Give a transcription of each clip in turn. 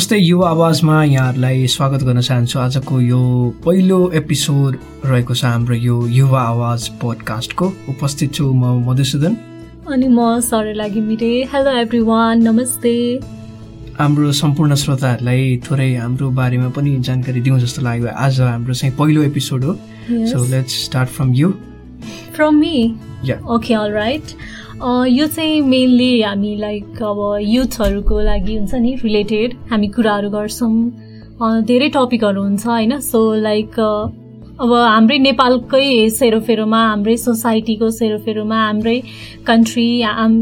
नमस्ते युवा आवाजमा यहाँहरूलाई स्वागत गर्न चाहन्छु। आजको यो पहिलो एपिसोड रहेको छ हाम्रो यो युवा आवाज पोडकास्टको। उपस्थित छु म मधुसूदन। अनि म Sarala Ghimire hello everyone नमस्ते। हाम्रो सम्पूर्ण श्रोताहरूलाई थोरै हाम्रो बारेमा पनि जानकारी दिउँ जस्तो लाग्यो। आज हाम्रो चाहिँ पहिलो एपिसोड हो। So let's start from you from me okay all right यो चाहिँ मेनली हामी लाइक अब युथहरूको लागि हुन्छ नि रिलेटेड हामी कुराहरू गर्छौँ। धेरै टपिकहरू हुन्छ होइन? सो लाइक अब हाम्रै नेपालकै सेरोफेरोमा हाम्रै सोसाइटीको सेरोफेरोमा हाम्रै कन्ट्री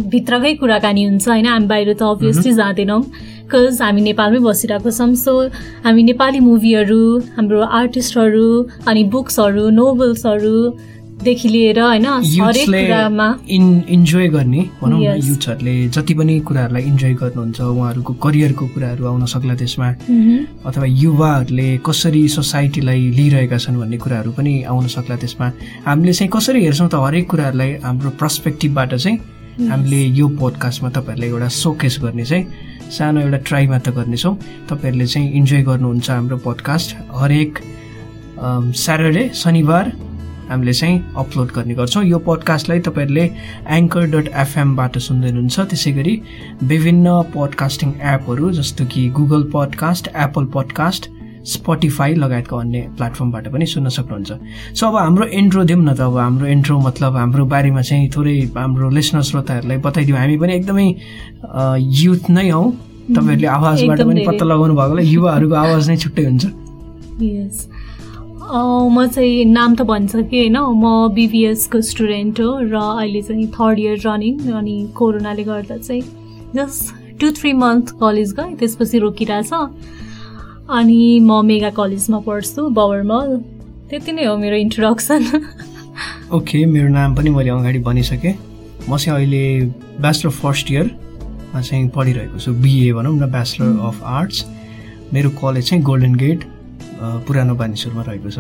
भित्रकै कुराकानी हुन्छ होइन? हामी बाहिर त अभियसली जाँदैनौँ बिकज हामी नेपालमै बसिरहेको छौँ। सो हामी नेपाली मुभीहरू हाम्रो आर्टिस्टहरू अनि बुक्सहरू नोभल्सहरू देखि लिएर होइन हरेक कुरामा। इन्जोय गर्ने भनौँ न युथहरूले जति पनि कुराहरूलाई इन्जोय गर्नुहुन्छ उहाँहरूको करियरको कुराहरू आउन सक्ला त्यसमा। Mm-hmm. अथवा युवाहरूले कसरी सोसाइटीलाई लिइरहेका छन् भन्ने कुराहरू पनि आउन सक्ला त्यसमा। हामीले चाहिँ कसरी हेर्छौँ त हरेक कुराहरूलाई हाम्रो पर्सपेक्टिभबाट चाहिँ हामीले यो पोडकास्टमा तपाईँहरूलाई एउटा सोकेस गर्ने चाहिँ सानो एउटा ट्राई मात्र गर्नेछौँ। तपाईँहरूले चाहिँ इन्जोय गर्नुहुन्छ हाम्रो पोडकास्ट हरेक स्याटरडे शनिबार हामीले चाहिँ अपलोड गर्ने गर्छौँ। यो पडकास्टलाई तपाईँहरूले एङ्कर डट एफएमबाट सुन्दै हुनुहुन्छ त्यसै गरी विभिन्न पडकास्टिङ एपहरू जस्तो कि Google podcast Apple podcast Spotify लगायतका अन्य प्लेटफर्मबाट पनि सुन्न सक्नुहुन्छ। सो अब हाम्रो इन्ट्रो दिउँ न त। अब हाम्रो इन्ट्रो मतलब हाम्रो बारेमा चाहिँ थोरै हाम्रो लिसनर श्रोताहरूलाई बताइदिउँ हामी पनि एकदमै युथ नै हौ। तपाईँहरूले आवाजबाट पनि पत्ता लगाउनु भएकोलाई युवाहरूको आवाज नै छुट्टै हुन्छ। म चाहिँ नाम त भनिसकेँ होइन। म बिबिएसको स्टुडेन्ट हो र अहिले चाहिँ थर्ड इयर रनिङ अनि कोरोनाले गर्दा चाहिँ just two three month college गएँ त्यसपछि रोकिरहेछ। अनि म मेगा कलेजमा पढ्छु बवरमल। त्यति नै हो मेरो इन्ट्रोडक्सन ओके मेरो नाम पनि मैले अगाडि भनिसकेँ। म चाहिँ अहिले ब्याचलर फर्स्ट इयरमा चाहिँ पढिरहेको छु। बिए भनौँ न ब्याचलर अफ आर्ट्स मेरो कलेज चाहिँ गोल्डन गेट पुरानो बानेश्वरमा रहेको छ।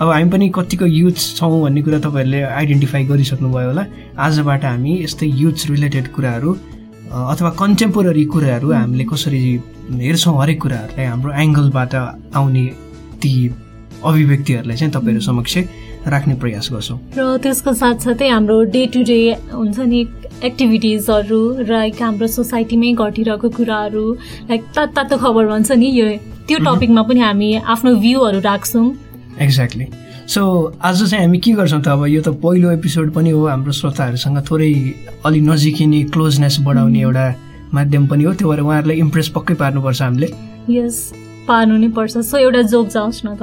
अब हामी पनि कतिको युथ छौँ भन्ने कुरा तपाईँहरूले आइडेन्टिफाई गरिसक्नुभयो होला। आजबाट हामी यस्तै युथ रिलेटेड कुराहरू अथवा कन्टेम्पोररी कुराहरू हामीले कसरी हेर्छौँ हरेक कुराहरूलाई हाम्रो एङ्गलबाट आउने ती अभिव्यक्तिहरूलाई चाहिँ तपाईँहरू समक्ष राख्ने प्रयास गर्छौँ। र त्यसको साथसाथै हाम्रो डे टु डे हुन्छ नि एक्टिभिटिजहरू लाइक हाम्रो सोसाइटीमै घटिरहेको कुराहरू लाइक तात तातो खबर भन्छ नि यो त्यो टपिकमा पनि हामी आफ्नो भ्यूहरू राख्छौँ। एक्ज्याक्टली सो आज चाहिँ हामी के गर्छौँ त अब यो त पहिलो एपिसोड पनि हो हाम्रो श्रोताहरूसँग थोरै अलिक नजिकिने क्लोजनेस बढाउने एउटा माध्यम पनि हो त्यो भएर उहाँहरूलाई इम्प्रेस पक्कै पार्नुपर्छ हामीले। यस पार्नु नै पर्छ। सो एउटा जोक जाओस् न त।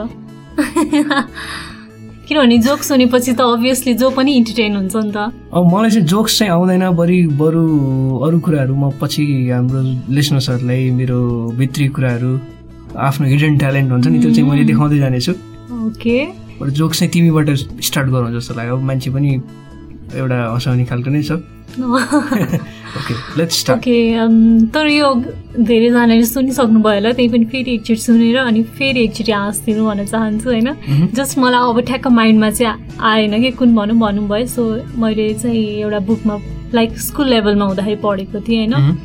किनभने जोक सुनेपछि त अभियसली जो पनि इन्टरटेन हुन्छ नि त। अब मलाई चाहिँ जोक्स चाहिँ आउँदैन बरु बरु अरू कुराहरू म पछि हाम्रो लिसनर्सहरूलाई मेरो भित्री कुराहरू आफ्नो हिडन ट्यालेन्ट हुन्छ नि त्यो चाहिँ मैले देखाउँदै जानेछु। ओके। जोक चाहिँ तिमीबाट स्टार्ट गरौँ जस्तो लाग्यो। मान्छे पनि एउटा हँसाउने खालको नै छ। ओके तर यो धेरैजनाले सुनिसक्नुभयो होला त्यही पनि फेरि एकचोटि सुनेर अनि फेरि एकचोटि हाँसिदिनु भन्न चाहन्छु होइन? जस्ट मलाई अब ठ्याक्क माइन्डमा चाहिँ आएन कि कुन भनौँ भन्नुभयो। सो मैले चाहिँ एउटा बुकमा लाइक स्कुल लेभलमा हुँदाखेरि पढेको थिएँ होइन?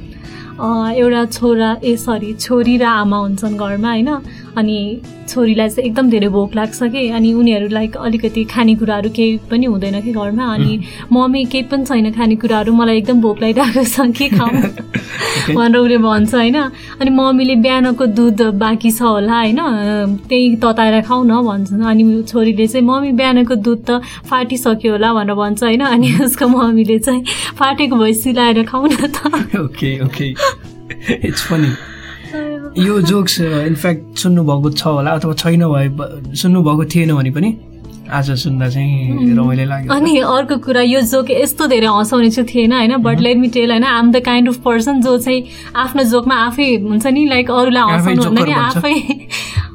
एउटा छोरा ए सरी छोरी र आमा हुन्छन् घरमा होइन? अनि छोरीलाई चाहिँ एकदम धेरै भोक लाग्छ कि? अनि उनीहरू लाइक अलिकति खानेकुराहरू केही पनि हुँदैन कि घरमा? अनि मम्मी केही पनि छैन खानेकुराहरू मलाई एकदम भोक लागिरहेको छ के खाउँ भनेर उसले भन्छ होइन? अनि मम्मीले बिहानको दुध बाँकी छ होला होइन? त्यही तताएर खाऊ न भन्छ। अनि छोरीले चाहिँ मम्मी बिहानको दुध त फाटिसक्यो होला भनेर भन्छ होइन? अनि उसको मम्मीले चाहिँ फाटेको भए सिलाएर खाऊ न त। ओके ओके इट्स फनी यो जोक्स इनफ्याक्ट सुन्नुभएको छ होला अथवा छैन भए सुन्नुभएको थिएन भने पनि आज सुन्दा चाहिँ रमाइलो लाग्यो। अनि अर्को कुरा यो जोक यस्तो धेरै हँसाउने चाहिँ थिएन होइन? बट लेट मी टेल होइन? I'm the kind of person जो चाहिँ आफ्नो जोकमा आफै हुन्छ नि लाइक अरूलाई हँसाउनु भन्दा नि आफै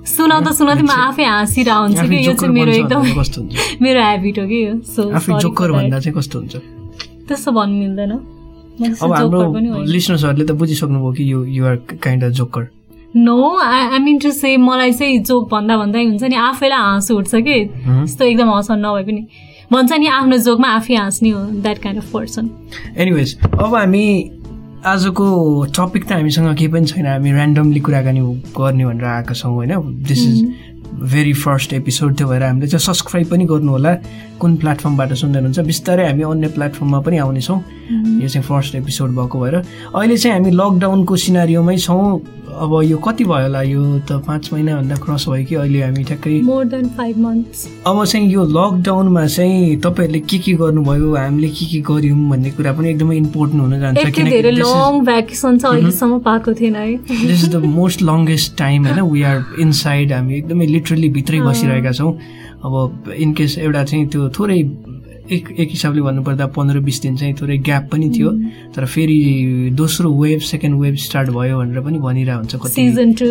सुनाउँदा सुनाउँदै म आफै हाँसिरहेको हुन्छ कि यो चाहिँ मेरो एकदम मेरो हेबिट हो कि यो। सो जोकर भन्दा चाहिँ कस्तो हुन्छ? त्यस्तो भन्नु मिल्दैन। अब हाम्रो लिसनर्सहरूले त बुझिसक्नुभयो कि यो you're kind of joker no I I mean to say मलाई चाहिँ जोक भन्दा भन्दै हुन्छ नि आफैलाई हाँस उठ्छ कि? यस्तो एकदम हँसाउनु नभए पनि। भन्छ नि आफ्नो जोकमा आफै हाँस्ने हो that kind of person anyways अब हामी आजको टपिक त हामीसँग केही पनि छैन। हामी ऱ्यान्डमली कुराकानी गर्ने भनेर आएका छौँ होइन? This is very first episode थियो भएर हामीले चाहिँ सब्सक्राइब पनि गर्नु होला कुन प्लेटफर्मबाट सुन्दै हुनुहुन्छ बिस्तारै हामी अन्य प्लेटफर्ममा पनि आउनेछौँ। यो चाहिँ फर्स्ट एपिसोड भएको भएर। अहिले चाहिँ हामी लकडाउनको सिनारीमै छौँ। अब यो कति भयो होला? यो त पाँच महिनाभन्दा क्रस भयो कि अहिले हामी ठ्याक्कै मोर देन फाइभ मन्थ्स अब चाहिँ यो लकडाउनमा चाहिँ तपाईँहरूले के के गर्नुभयो? हामीले के के गर्यौँ भन्ने कुरा पनि एकदमै इम्पोर्टेन्ट हुन जान्छ यति धेरै लङ भ्याकेसन छ अहिलेसम्म पाएको थिएन है। This is the most longest time होइन? वी आर इनसाइड हामी एकदमै लिटरली भित्रै बसिरहेका छौँ। अब इनकेस एउटा चाहिँ त्यो थोरै एक एक हिसाबले भन्नुपर्दा पन्ध्र बिस दिन चाहिँ थोरै ग्याप पनि थियो। तर फेरि दोस्रो वेभ सेकेन्ड वेभ स्टार्ट भयो भनेर पनि भनिरहेको हुन्छ कति। Season two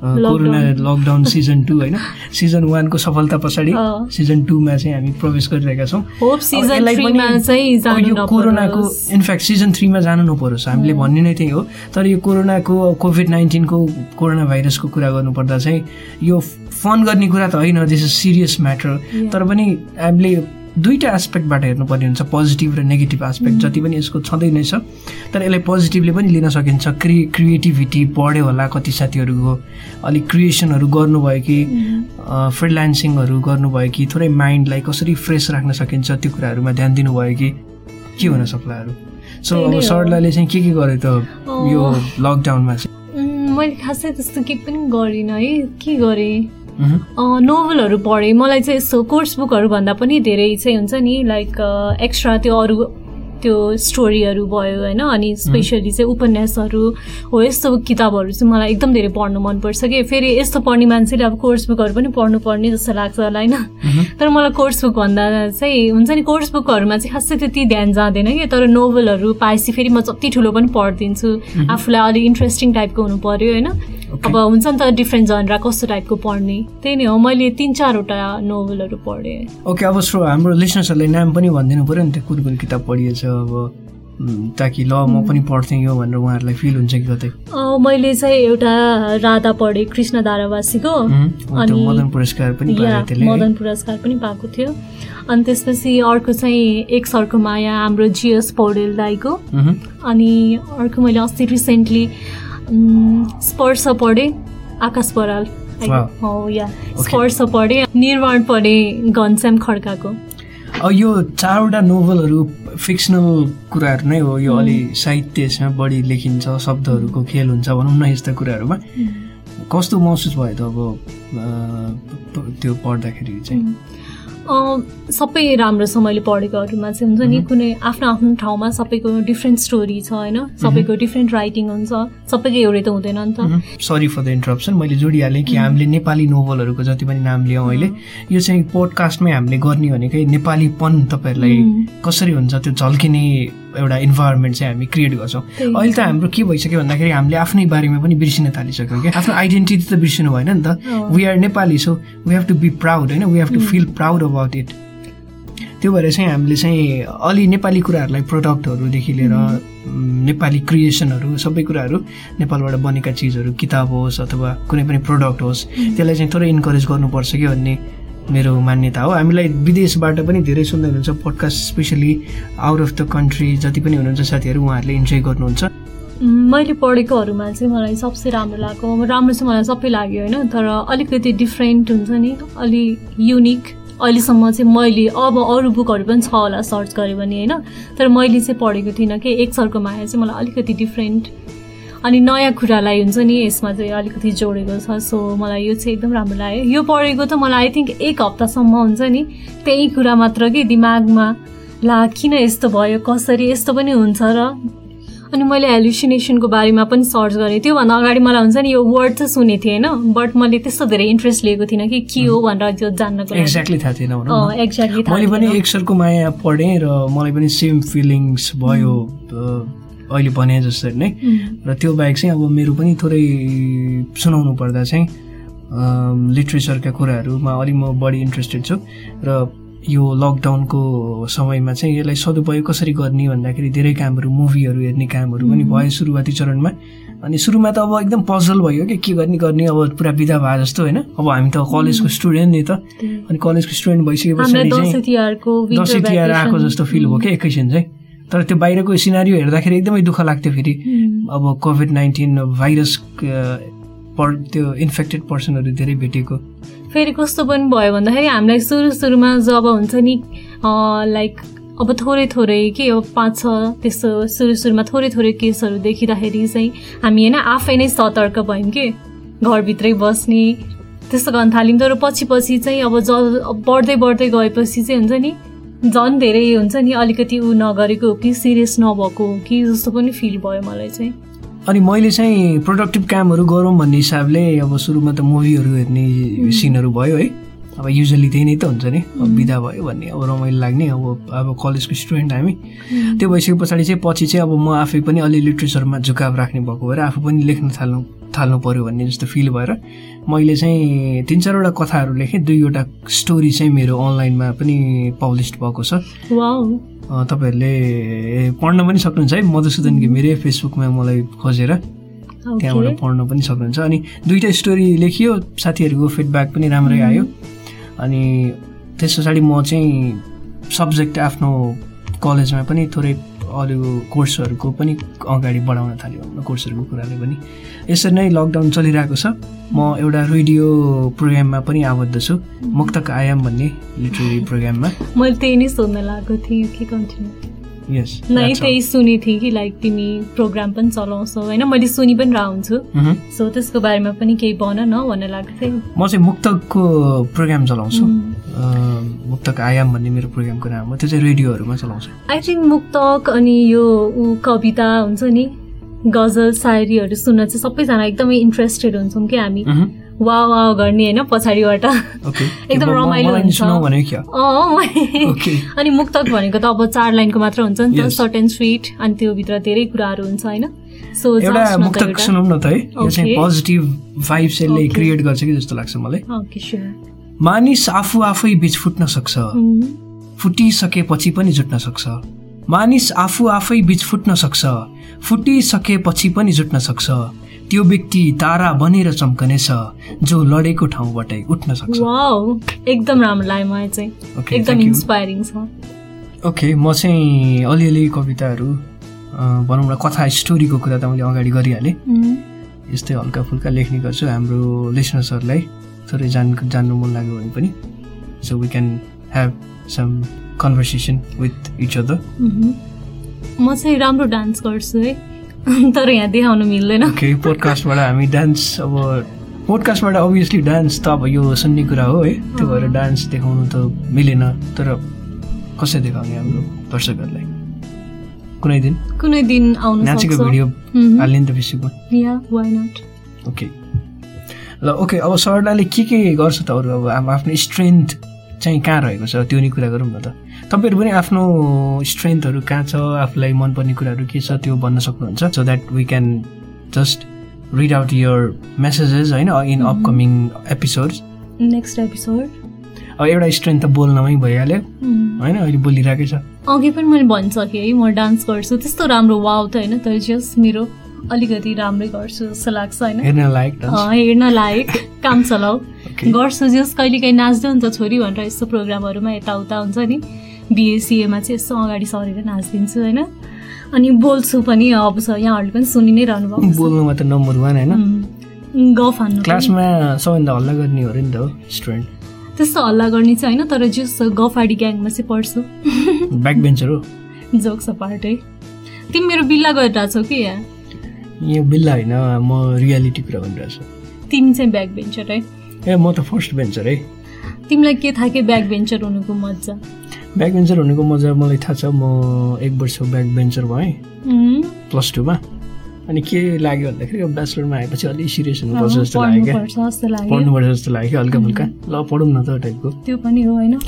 corona lockdown season two होइन? सिजन वानको सफलता पछाडि। सिजन टूमा चाहिँ हामी प्रवेश गरिरहेका छौँ। यो कोरोनाको। इनफ्याक्ट सिजन थ्रीमा जानु नपरोस्। हामीले भन्ने नै त्यही हो। तर यो कोरोनाको कोभिड नाइन्टिनको कोरोना भाइरसको कुरा गर्नुपर्दा चाहिँ यो फन गर्ने कुरा त होइन। This is serious matter. तर पनि हामीले दुईवटा एस्पेक्टबाट हेर्नुपर्ने हुन्छ पोजिटिभ र नेगेटिभ एस्पेक्ट जति पनि यसको छँदै नै छ। तर यसलाई पोजिटिभली पनि लिन सकिन्छ। क्रि क्रिएटिभिटी बढ्यो होला कति साथीहरूको अलिक क्रिएसनहरू गर्नुभयो कि फ्रिलान्सिङहरू गर्नुभयो कि थोरै माइन्डलाई कसरी फ्रेस राख्न सकिन्छ त्यो कुराहरूमा ध्यान दिनुभयो कि के हुन सक्लाहरू सो अब। सरलाई चाहिँ के के गर्यो त यो लकडाउनमा चाहिँ? मैले खासै त्यस्तो केही पनि गरिनँ है। के गरेँ? नोभलहरू पढेँ। मलाई चाहिँ यस्तो कोर्स बुकहरू भन्दा पनि धेरै चाहिँ हुन्छ नि लाइक एक्स्ट्रा त्यो अरू त्यो स्टोरीहरू भयो होइन? अनि स्पेसली चाहिँ उपन्यासहरू हो यस्तो किताबहरू चाहिँ मलाई एकदम धेरै पढ्नु मनपर्छ कि। फेरि यस्तो पढ्ने मान्छेले अब कोर्स बुकहरू पनि पढ्नुपर्ने जस्तो लाग्छ होला होइन। तर मलाई कोर्स बुक भन्दा चाहिँ हुन्छ नि कोर्स बुकहरूमा चाहिँ खासै त्यति ध्यान जाँदैन कि। तर नोभलहरू पाएपछि फेरि म जति ठुलो पनि पढिदिन्छु। आफूलाई अलिक इन्ट्रेस्टिङ टाइपको हुनु पर्यो होइन? अब हुन्छ नि त डिफ्रेन्ट जनरा कस्तो टाइपको पढ्ने? त्यही नै हो मैले तिन चारवटा नोभलहरू पढेँ। ओके अब सो हाम्रो लिसनर्सहरूलाई नाम पनि भनिदिनु पऱ्यो नि त कुन कुन किताब पढिएछ अब ताकि ल म पनि पढ्थेँ यो भनेर उहाँहरूलाई फिल हुन्छ कि कतै। मैले चाहिँ एउटा राधा पढेँ कृष्ण धारावासीको। त्यो अनि मदन पुरस्कार पनि? मदन पुरस्कार पनि पाएको थियो। अनि त्यसपछि अर्को चाहिँ एक सर्को माया हाम्रो जिएस पौडेल दाईको। अनि अर्को मैले अस्ति रिसेन्टली स्पर्श पढेँ आकाश बराल या स्पर्श पढेँ निर्माण पढेँ घनश्याम खड्काको यो चारवटा नोभलहरू फिक्सनल कुराहरू नै हो। यो अलि साहित्य यसमा बढी लेखिन्छ शब्दहरूको खेल हुन्छ भनौँ न यस्ता कुराहरूमा। कस्तो महसुस भयो त अब त्यो पढ्दाखेरि चाहिँ? अँ, सबै राम्रो छ मैले पढेकोहरूमा चाहिँ। हुन्छ नि कुनै आफ्नो आफ्नो ठाउँमा सबैको डिफ्रेन्ट स्टोरी छ होइन? सबैको डिफ्रेन्ट राइटिङ हुन्छ। सबैको एउटै त हुँदैन नि त। सरी फर द इन्टरप्सन मैले जोडिहालेँ कि हामीले नेपाली नोभलहरूको जति पनि नाम लियौँ अहिले यो चाहिँ पोडकास्टमै हामीले गर्ने भनेकै नेपालीपन तपाईँहरूलाई कसरी हुन्छ त्यो झल्किने एउटा इन्भाइरोमेन्ट चाहिँ हामी क्रिएट गर्छौँ। अहिले त हाम्रो के भइसक्यो भन्दाखेरि हामीले आफ्नै बारेमा पनि बिर्सिन थालिसक्यौँ क्या आफ्नो आइडेन्टिटी त बिर्सिनु भएन नि त। We are Nepali so we have to be proud होइन? We have to feel proud about it त्यो भएर चाहिँ हामीले चाहिँ अलि नेपाली कुराहरूलाई प्रडक्टहरूदेखि लिएर नेपाली क्रिएसनहरू सबै कुराहरू नेपालबाट बनेका चिजहरू किताब होस् अथवा कुनै पनि प्रडक्ट होस् त्यसलाई चाहिँ थोरै इन्करेज गर्नुपर्छ कि भन्ने? मेरो मान्यता हो। हामीलाई विदेशबाट पनि धेरै सुन्दै हुनुहुन्छ podcast specially out of the country जति पनि हुनुहुन्छ साथीहरू उहाँहरूले इन्जोय गर्नुहुन्छ। मैले पढेकोहरूमा चाहिँ मलाई सबसे राम्रो लाग्यो। राम्रो चाहिँ मलाई सबै लाग्यो होइन तर अलिकति डिफ्रेन्ट हुन्छ नि अलि युनिक अहिलेसम्म चाहिँ मैले अब अरू बुकहरू पनि छ होला सर्च गरेँ भने होइन। तर मैले चाहिँ पढेको थिइनँ कि एक सरको माया चाहिँ मलाई अलिकति डिफ्रेन्ट अनि नयाँ कुरालाई हुन्छ नि यसमा चाहिँ अलिकति जोडेको छ। सो मलाई यो चाहिँ एकदम राम्रो लाग्यो। यो पढेको त मलाई आई थिङ्क एक हप्तासम्म हुन्छ नि त्यही कुरा मात्र कि दिमागमा ला किन यस्तो भयो कसरी यस्तो पनि हुन्छ र अनि मैले हेलुसिनेसनको बारेमा पनि सर्च गरेँ। त्योभन्दा अगाडि मलाई हुन्छ नि यो वर्ड चाहिँ सुनेको थिएँ होइन बट मैले त्यस्तो धेरै इन्ट्रेस्ट लिएको थिइनँ कि के हो भनेर त्यो जान्नको एक्ज्याक्टली थाहा थिएन। एक्ज्याक्टली मैले पनि एक सरको माया पढेँ र मलाई पनि सेम फिलिङ्स भयो। अहिले भने जसरी नै। र त्यो बाहेक चाहिँ अब मेरो पनि थोरै सुनाउनु पर्दा चाहिँ लिट्रेचरका कुराहरूमा अलिक म बढी इन्ट्रेस्टेड छु। र यो लकडाउनको समयमा चाहिँ यसलाई सदुपयोग कसरी गर्ने भन्दाखेरि धेरै कामहरू मुभीहरू हेर्ने कामहरू पनि भयो सुरुवाती चरणमा। अनि सुरुमा त अब एकदम पजल भयो कि के गर्ने गर्ने अब पुरा विधा भए जस्तो होइन। अब हामी त कलेजको स्टुडेन्ट नि त। अनि कलेजको स्टुडेन्ट भइसके हामीलाई पछाडि दसैँ चाहिँ तिहारको दसैँ तिहार आएको जस्तो फिल भयो क्या एकैछिन चाहिँ। तर त्यो बाहिरको सिनारी हेर्दाखेरि एकदमै दुःख लाग्थ्यो फेरि। अब कोभिड नाइन्टिन भाइरस पर त्यो इन्फेक्टेड पर्सनहरू धेरै भेटेको। फेरि कस्तो पनि भयो भन्दाखेरि हामीलाई सुरु सुरुमा जब हुन्छ नि लाइक अब थोरै थोरै के अब पाँच छ त्यस्तो सुरु सुरुमा थोरै थोरै केसहरू देखिँदाखेरि चाहिँ हामी होइन आफै नै सतर्क भयौँ कि? घरभित्रै बस्ने त्यस्तो गर्न थाल्यौँ तर पछि पछि चाहिँ अब ज बढ्दै बढ्दै गएपछि चाहिँ हुन्छ नि झन् धेरै हुन्छ नि अलिकति ऊ नगरेको हो कि सिरियस नभएको हो कि जस्तो पनि फिल भयो मलाई चाहिँ। अनि मैले चाहिँ प्रोडक्टिभ कामहरू गरौँ भन्ने हिसाबले अब सुरुमा त मुभीहरू हेर्ने सिनहरू भयो है। अब युजली त्यही नै त हुन्छ नि? अब बिदा भयो भन्ने अब रमाइलो लाग्ने अब अब कलेजको स्टुडेन्ट हामी। त्यो भइसके पछाडि चाहिँ पछि चाहिँ अब म आफै पनि अलि लिट्रेचरमा झुकाव राख्ने भएको भएर आफू पनि लेख्न थाल्नु थाल्नु पऱ्यो भन्ने जस्तो फिल भएर मैले चाहिँ तिन चारवटा कथाहरू लेखेँ। दुईवटा स्टोरी चाहिँ मेरो अनलाइनमा पनि पब्लिस्ड भएको छ। तपाईँहरूले पढ्न पनि सक्नुहुन्छ है। मधुसूदन घिमिरे फेसबुकमा मलाई खोजेर त्यहाँबाट पढ्न पनि सक्नुहुन्छ। अनि दुईवटा स्टोरी लेखियो। साथीहरूको फिडब्याक पनि राम्रै आयो। अनि त्यस पछाडि म चाहिँ सब्जेक्ट आफ्नो कलेजमा पनि थोरै अरू कोर्सहरूको पनि अगाडि बढाउन थाल्यो कोर्सहरूको कुराले पनि। यसरी नै लकडाउन चलिरहेको छ। म एउटा रेडियो प्रोग्राममा पनि आबद्ध छु। मुक्तक आयाम भन्ने लिटरेरी प्रोग्राममा मैले त्यही नै सोध्न लागेको थिएँ कि कन्टिन्यू नै त्यही सुनेको थिएँ कि लाइक तिमी प्रोग्राम पनि चलाउँछौ होइन? मैले सुनि पनि रह हुन्छु। सो त्यसको बारेमा पनि केही भन न भन्न लागेको थिएँ म चाहिँ मुक्तकको प्रोग्राम चलाउँछु। मुक्तक आयाम भन्ने मेरो प्रोग्रामको नाम हो। त्यो चाहिँ रेडियोहरूमा चलाउँछु। आई थिङ्क मुक्तक अनि यो कविता हुन्छ नि गजल सायरीहरू सुन्न चाहिँ सबैजना एकदमै इन्ट्रेस्टेड हुन्छौँ कि हामी। वा वा गर्ने होइन पछाडिबाट। एकदम रमाइलो हुन्छ। अनि मुक्तक भनेको त अब चार लाइनको मात्र हुन्छ नि त। सर्ट एन्ड स्विट अनि त्योभित्र धेरै कुराहरू हुन्छ होइन। सो एउटा मुक्तक सुनौँ न त है। यो चाहिँ पोजिटिभ भाइब्स यसले क्रिएट गर्छ कि जस्तो लाग्छ मलाई। मानिस आफू आफै बिच फुट्न सक्छ। फुटिसकेपछि पनि जुट्न सक्छ। मानिस आफू आफै बिच फुट्न सक्छ। फुटिसकेपछि पनि जुट्न सक्छ। त्यो व्यक्ति तारा बनेर चम्कनेछ जो लडेको ठाउँबाटै उठ्न सक्छ। एकदम राम्रो लाग्यो मलाई चाहिँ। एकदम इन्सपायरिङ छ। ओके म चाहिँ अलिअलि कविताहरू भनौँ न कथा स्टोरीको कुरा त मैले अगाडि गरिहालेँ। यस्तै हल्का फुल्का लेख्ने गर्छु हाम्रो लिसनर्सहरूलाई थोरै जान जान्नु मन लाग्यो भने पनि। So we can have some conversation with each other म चाहिँ राम्रो डान्स गर्छु है। तर यहाँ देखाउनु मिल्दैन ओके पोडकास्टबाट हामी डान्स अब पोडकास्टबाट अभियसली डान्स त अब यो सुन्ने कुरा हो है। त्यो भएर डान्स देखाउनु त मिलेन तर कसरी देखाउने हाम्रो दर्शकहरूलाई? कुनै दिन। कुनै दिन आउनु नाचेको भिडियो हाल्ने नि त फेसबुकमा ओके ल ओके अब सरलाले के के गर्छ त अरू? अब आफ्नो स्ट्रेन्थ चाहिँ कहाँ रहेको छ? त्यो नि कुरा गरौँ न त। तपाईँहरू पनि आफ्नो स्ट्रेन्थहरू कहाँ छ? आफूलाई मनपर्ने कुराहरू के छ? त्यो भन्न सक्नुहुन्छ। So that we can just read out your messages होइन in upcoming episode next episode अब एउटा स्ट्रेन्थ त बोल्नमै भइहाल्यो। होइन अहिले बोलिरहेकै छ। अघि पनि मैले भनिसकेँ है म डान्स गर्छु। त्यस्तो राम्रो वाउ त होइन तर जस्ट मेरो अलिकति राम्रै गर्छु जस्तो लाग्छ होइन। हेर्न लायक हेर्न लायक। काम चलाऊ। गर्छु जस कहिलेकाहीँ नाच्दै हुन्छ छोरी भनेर यस्तो प्रोग्रामहरूमा यताउता हुन्छ नि। बिएसिएमा चाहिँ यसो अगाडि सरेर नाचिदिन्छु होइन। अनि बोल्छु पनि अब यहाँहरूले पनि सुनि नै रहनु भएको बोल्नुमा त नम्बर वान होइन? गफ हान्नु क्लासमा सबैभन्दा हल्ला गर्ने हो नि त हो स्टुडेन्ट त्यस्तो हल्ला गर्ने चाहिँ होइन तर जस गफाडी ग्याङमा चाहिँ पढ्छु। ब्याक बेन्चर हो? जोक्स पार्ट है। तिमी मेरो बिल्ला गरिरहेको छौ कि? यहाँ यो बिल्ला होइन म रियालिटी कुरा भनिरहेको छु। तिमी चाहिँ ब्याक बेन्चर है। ए म त फर्स्ट बेन्चर है। तिमीलाई के थाहा कि ब्याक बेन्चर हुनुको मजा? ब्याक बेन्चर हुनुको मजा मलाई थाहा छ म एक वर्ष ब्याक बेन्चर भएँ प्लस टूमा। अनि के लाग्यो भन्दाखेरि ब्याचलरमा आएपछि अलिक सिरियस हुनुपर्छ जस्तो लाग्यो क्या। पढ्नुपर्छ जस्तो लाग्यो। हल्का फुल्का। ल पढौँ न त टाइपको त्यो पनि हो होइन।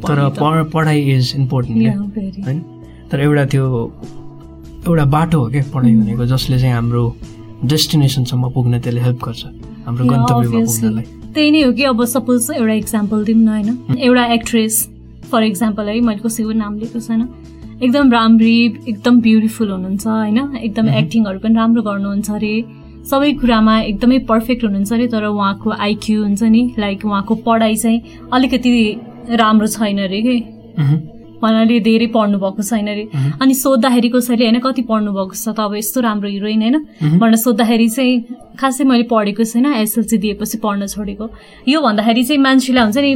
तर पढाइ इज इम्पोर्टेन्ट होइन? तर एउटा त्यो एउटा बाटो हो क्या पढाइ भनेको जसले चाहिँ हाम्रो डेस्टिनेसनसम्म पुग्न त्यसले हेल्प गर्छ। हाम्रो गन्तव्यमा पुग्नलाई त्यही नै हो कि अब सपोज एउटा इक्जाम्पल दिउँ न होइन? एउटा एक्ट्रेस फर इक्जाम्पल है मैले कसैको नाम लिएको छैन। एकदम राम्री एकदम ब्युटिफुल हुनुहुन्छ होइन? एकदम एक्टिङहरू पनि राम्रो गर्नुहुन्छ अरे। सबै कुरामा एकदमै पर्फेक्ट हुनुहुन्छ अरे तर उहाँको आइक्यू हुन्छ नि लाइक उहाँको पढाइ चाहिँ अलिकति राम्रो छैन अरे कि? उहाँले धेरै पढ्नु भएको छैन अरे। अनि सोद्धाखेरि कसैले होइन कति पढ्नु भएको छ त अब यस्तो राम्रो हिरोइन होइन। भनेर सोद्धाखेरि चाहिँ खासै मैले पढेको छैन एसएलसी दिएपछि पढ्न छोडेको। यो भन्दाखेरि चाहिँ मान्छेलाई हुन्छ नि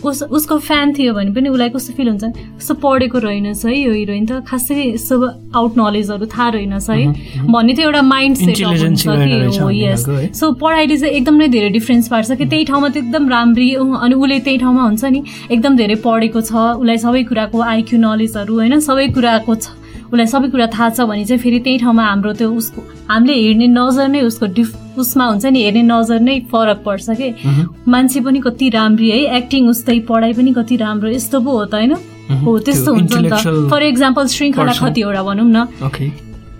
उस उसको फ्यान थियो भने पनि उसलाई कस्तो फिल हुन्छ कस्तो पढेको रहेनछ है यो हिरोइन त खासै यस्तो आउट नलेजहरू थाहा रहेनछ है। भन्ने त एउटा माइन्ड सेट हुन्छ कि हो यस सो पढाइले चाहिँ एकदम नै धेरै डिफ्रेन्स पार्छ कि त्यही ठाउँमा त एकदम राम्री अनि उसले त्यही ठाउँमा हुन्छ नि एकदम धेरै पढेको छ उसलाई सबै कुराको आइक्यू नलेजहरू होइन सबै कुराको छ। उसलाई सबै कुरा थाहा छ भने चाहिँ फेरि त्यही ठाउँमा हाम्रो त्यो उसको हामीले हेर्ने नजर नै उसको डिफ उसमा हुन्छ नि हेर्ने नजर नै फरक पर्छ कि? मान्छे पनि कति राम्री है एक्टिङ उस्तै पढाइ पनि कति राम्रो यस्तो पो हो त होइन? हो त्यस्तो हुन्छ नि त। फर इक्जाम्पल श्रृङ्खला कतिवटा भनौँ न।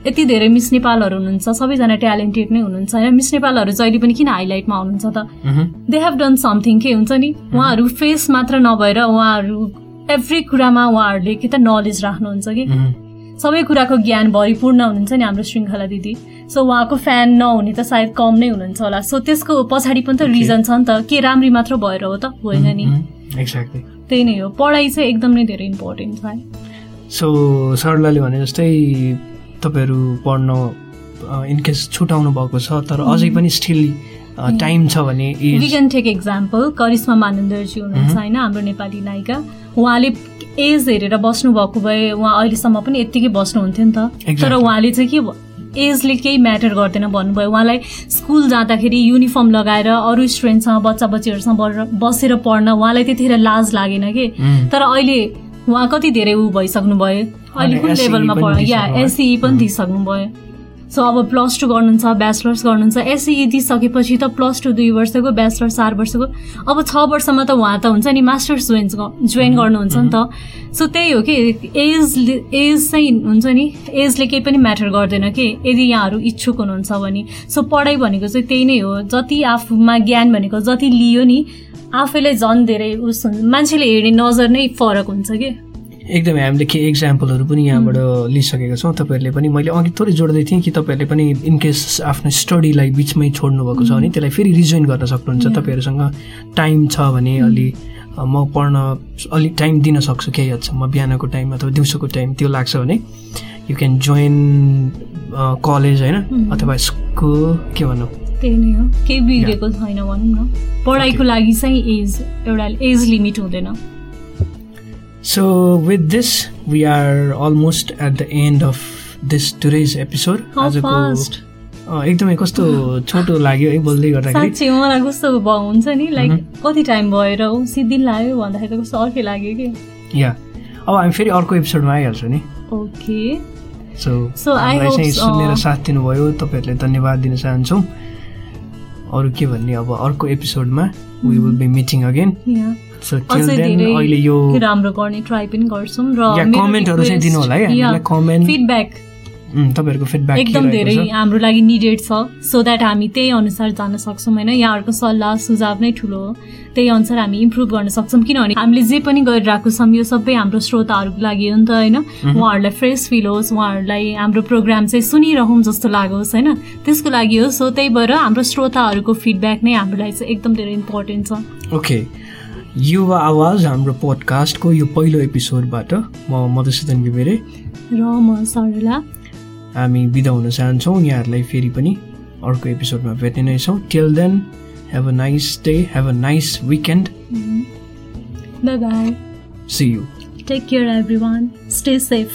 यति धेरै मिस नेपालहरू हुनुहुन्छ सबैजना ट्यालेन्टेड नै हुनुहुन्छ होइन? मिस नेपालहरू जहिले पनि किन हाइलाइटमा आउनुहुन्छ त? दे हेभ डन समथिङ के हुन्छ नि? उहाँहरू फेस मात्र नभएर उहाँहरू एभ्री कुरामा उहाँहरूले कि त नलेज राख्नुहुन्छ कि सबै कुराको ज्ञान भरिपूर्ण हुनुहुन्छ नि हाम्रो श्रृङ्खला दिदी सो उहाँको फ्यान नहुने त सायद कम नै हुनुहुन्छ होला सो त्यसको पछाडि पनि त रिजन छ नि त के राम्री मात्र भएर हो त? होइन नि। त्यही नै हो। पढाइ चाहिँ एकदम धेरै इम्पोर्टेन्ट छ सो सरलाले भने जस्तै तपाईँहरू पढ्न इनकेस छुटाउनु भएको छ तर अझै पनि स्टिल टाइम छ भने we can take example Karishma मानन्दरजी हुनुहुन्छ होइन हाम्रो नेपाली नायिका। उहाँले एज हेरेर बस्नु भएको भए उहाँ अहिलेसम्म पनि यत्तिकै बस्नुहुन्थ्यो नि त। तर उहाँले चाहिँ के एजले केही म्याटर गर्दैन भन्नुभयो। उहाँलाई स्कुल जाँदाखेरि युनिफर्म लगाएर अरू स्टुडेन्टसँग बच्चा बच्चीहरूसँग बसेर पढ्न उहाँलाई त्यतिखेर लाज लागेन कि? तर अहिले उहाँ कति धेरै ऊ भइसक्नु भयो अहिले कुन लेभलमा पढ या एसई पनि दिइसक्नु भयो सो अब प्लस टू गर्नुहुन्छ ब्याचलर्स गर्नुहुन्छ एसई दिइसकेपछि त प्लस टू दुई वर्षको ब्याचलर चार वर्षको। अब छ वर्षमा त उहाँ त हुन्छ नि मास्टर्स जोइन जोइन गर्नुहुन्छ नि त। सो त्यही हो कि एज एज चाहिँ हुन्छ नि एजले केही पनि म्याटर गर्दैन कि यदि यहाँहरू इच्छुक हुनुहुन्छ भने। सो पढाइ भनेको चाहिँ त्यही नै हो जति आफूमा ज्ञान भनेको जति लियो नि आफैलाई झन् धेरै उस मान्छेले हेर्ने नजर नै फरक हुन्छ कि। एकदमै हामीले के इक्जाम्पलहरू पनि यहाँबाट लिइसकेका छौँ। तपाईँहरूले पनि मैले अघि थोरै जोड्दै थिएँ कि तपाईँहरूले पनि इनकेस आफ्नो स्टडीलाई बिचमै छोड्नु भएको छ भने त्यसलाई फेरि रिजोइन गर्न सक्नुहुन्छ। तपाईँहरूसँग टाइम छ भने अलि म पढ्न अलिक टाइम दिन सक्छु केही हदसम्म। बिहानको टाइम अथवा दिउँसोको टाइम त्यो लाग्छ भने यु क्यान जोइन कलेज होइन? अथवा स्कुल के भनौँ त्यही नै हो। केही बिग्रेको छैन भनौँ न। पढाइको लागि चाहिँ एज एउटा एज लिमिट हुँदैन। So with this we are almost at the end of this today's episode आजको एकदमै कस्तो छोटो लाग्यो है बोल्दै गर्दाखेरि। मलाई कस्तो हुन्छ नि लाइक कति टाइम भएर सिद्धि लाग्यो भन्दाखेरि त कस्तो अर्कै लाग्यो कि। या अब हामी फेरि अर्को एपिसोडमा आइहाल्छौँ नि। ओके सो सो चाहिँ सुनेर साथ दिनुभयो। तपाईँहरूले धन्यवाद दिन चाहन्छौँ। अरू के भन्ने अब अर्को एपिसोडमा we will be meeting again राम्रो गर्ने ट्राई पनि गर्छौँ र कमेन्टहरू चाहिँ दिनु होला है? कमेन्ट फिडब्याक तपाईँहरूको फिडब्याक एकदम धेरै हाम्रो लागि निडेड छ। सो द्याट हामी त्यही अनुसार जान सक्छौँ होइन? यहाँहरूको सल्लाह सुझाव नै ठुलो हो। त्यही अनुसार हामी इम्प्रुभ गर्न सक्छौँ। किनभने हामीले जे पनि गरिरहेको छौँ यो सबै हाम्रो श्रोताहरूको लागि हो नि त होइन? उहाँहरूलाई फ्रेस फिल होस् उहाँहरूलाई हाम्रो प्रोग्राम चाहिँ सुनिरहँ जस्तो लागोस् होइन? त्यसको लागि हो। सो त्यही भएर हाम्रो श्रोताहरूको फिडब्याक नै हाम्रो लागि चाहिँ एकदम धेरै इम्पोर्टेन्ट छ। ओके युवा आवाज हाम्रो पोडकास्टको यो पहिलो एपिसोडबाट म मधुसूदन बिबेरे र म सरला। हामी बिदा हुन चाहन्छौँ। यहाँहरूलाई फेरि पनि अर्को एपिसोडमा भेट्ने नै छौँ। Till then have a nice day have a nice weekend bye bye see you take care everyone stay safe